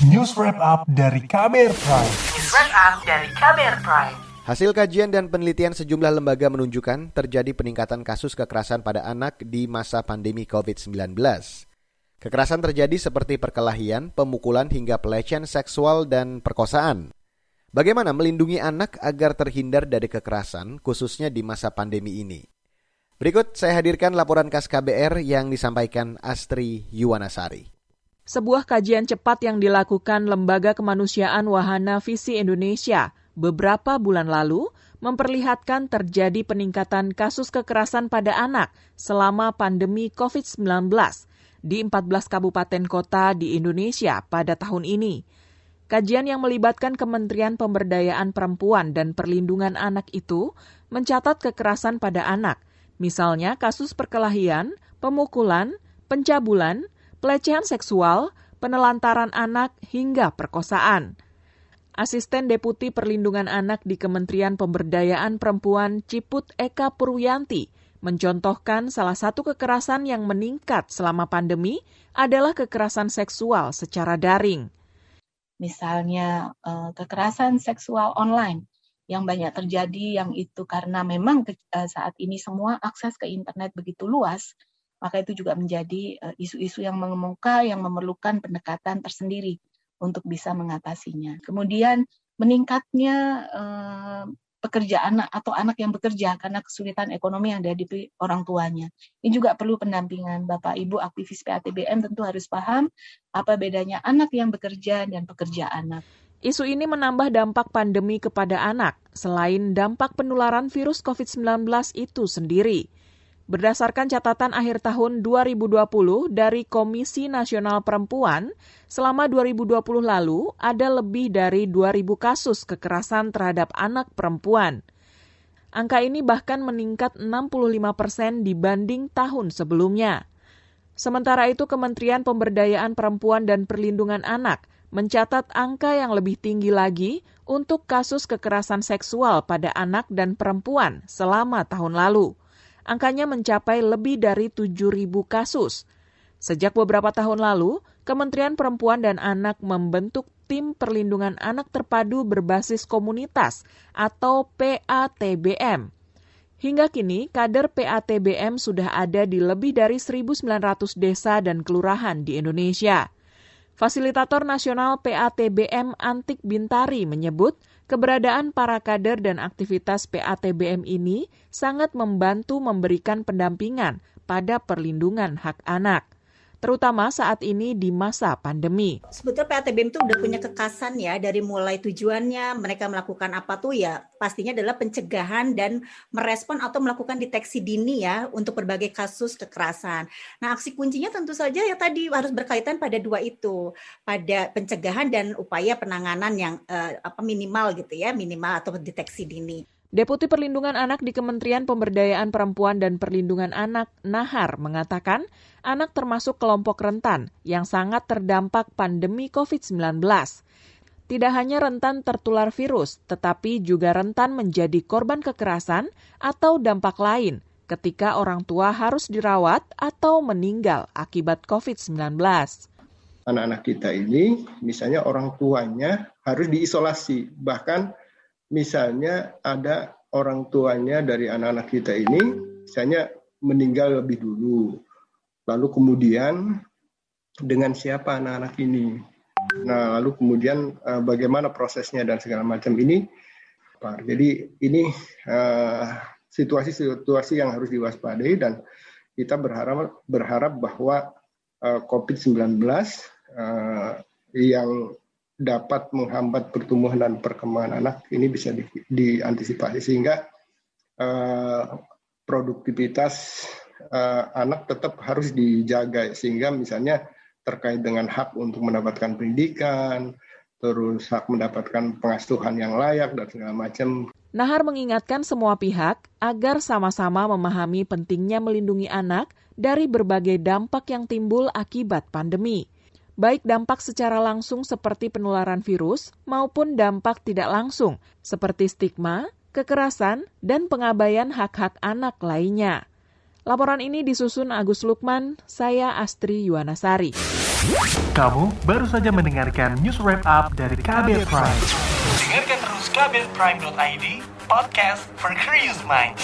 News Wrap Up dari Kamer Prime. News Wrap Up dari Kamer Prime. Hasil kajian dan penelitian sejumlah lembaga menunjukkan terjadi peningkatan kasus kekerasan pada anak di masa pandemi COVID-19. Kekerasan terjadi seperti perkelahian, pemukulan hingga pelecehan seksual dan perkosaan. Bagaimana melindungi anak agar terhindar dari kekerasan, khususnya di masa pandemi ini? Berikut saya hadirkan laporan khas KBR yang disampaikan Astri Yuwanasari. Sebuah kajian cepat yang dilakukan Lembaga Kemanusiaan Wahana Visi Indonesia beberapa bulan lalu memperlihatkan terjadi peningkatan kasus kekerasan pada anak selama pandemi COVID-19 di 14 kabupaten kota di Indonesia pada tahun ini. Kajian yang melibatkan Kementerian Pemberdayaan Perempuan dan Perlindungan Anak itu mencatat kekerasan pada anak – Misalnya kasus perkelahian, pemukulan, pencabulan, pelecehan seksual, penelantaran anak, hingga perkosaan. Asisten Deputi Perlindungan Anak di Kementerian Pemberdayaan Perempuan Ciput Eka Purwianti mencontohkan salah satu kekerasan yang meningkat selama pandemi adalah kekerasan seksual secara daring. Misalnya eh, kekerasan seksual online yang banyak terjadi yang itu karena memang uh, saat ini semua akses ke internet begitu luas, maka itu juga menjadi eh, isu-isu yang mengemuka yang memerlukan pendekatan tersendiri untuk bisa mengatasinya. Kemudian meningkatnya uh, pekerja anak atau anak yang bekerja karena kesulitan ekonomi yang dihadapi orang tuanya. Ini juga perlu pendampingan Bapak Ibu aktivis PATBM tentu harus paham apa bedanya anak yang bekerja dan pekerja anak. Isu ini menambah dampak pandemi kepada anak, selain dampak penularan virus COVID-19 itu sendiri. Berdasarkan catatan akhir tahun 2020 dari Komisi Nasional Perempuan, selama 2020 lalu ada lebih dari 2.000 kasus kekerasan terhadap anak perempuan. Angka ini bahkan meningkat 65 persen dibanding tahun sebelumnya. Sementara itu, Kementerian Pemberdayaan Perempuan dan Perlindungan Anak mencatat angka yang lebih tinggi lagi untuk kasus kekerasan seksual pada anak dan perempuan selama tahun lalu. Angkanya mencapai lebih dari 7.000 kasus. Sejak beberapa tahun lalu, Kementerian Perempuan dan Anak membentuk Tim Perlindungan Anak Terpadu Berbasis Komunitas atau PATBM. Hingga kini, kader PATBM sudah ada di lebih dari 1.900 desa dan kelurahan di Indonesia. Fasilitator Nasional PATBM Antik Bintari menyebut keberadaan para kader dan aktivitas PATBM ini sangat membantu memberikan pendampingan pada perlindungan hak anak terutama saat ini di masa pandemi. Sebetulnya PATBM itu udah punya kekasan ya dari mulai tujuannya mereka melakukan apa tuh ya pastinya adalah pencegahan dan merespon atau melakukan deteksi dini ya untuk berbagai kasus kekerasan. Nah aksi kuncinya tentu saja ya tadi harus berkaitan pada dua itu pada pencegahan dan upaya penanganan yang uh, apa minimal gitu ya minimal atau deteksi dini. Deputi Perlindungan Anak di Kementerian Pemberdayaan Perempuan dan Perlindungan Anak, Nahar, mengatakan anak termasuk kelompok rentan yang sangat terdampak pandemi COVID-19. Tidak hanya rentan tertular virus, tetapi juga rentan menjadi korban kekerasan atau dampak lain ketika orang tua harus dirawat atau meninggal akibat COVID-19 anak-anak kita ini, misalnya orang tuanya harus diisolasi, bahkan misalnya ada orang tuanya dari anak-anak kita ini misalnya meninggal lebih dulu. Lalu kemudian dengan siapa anak-anak ini? Nah, lalu kemudian uh, bagaimana prosesnya dan segala macam ini. Jadi ini eh, situasi-situasi yang harus diwaspadai dan kita berharap berharap bahwa uh, eh, COVID-19 uh, yang dapat menghambat pertumbuhan dan perkembangan anak ini bisa di, diantisipasi. Sehingga uh, produktivitas uh, anak tetap harus dijaga. Sehingga misalnya terkait dengan hak untuk mendapatkan pendidikan, terus hak mendapatkan pengasuhan yang layak dan segala macam. Nahar mengingatkan semua pihak agar sama-sama memahami pentingnya melindungi anak dari berbagai dampak yang timbul akibat pandemi baik dampak secara langsung seperti penularan virus maupun dampak tidak langsung seperti stigma, kekerasan, dan pengabaian hak-hak anak lainnya. Laporan ini disusun Agus Lukman, saya Astri Yuwanasari. Kamu baru saja mendengarkan news wrap up dari Kabel Prime. Dengarkan terus kbrprime.id, podcast for curious minds.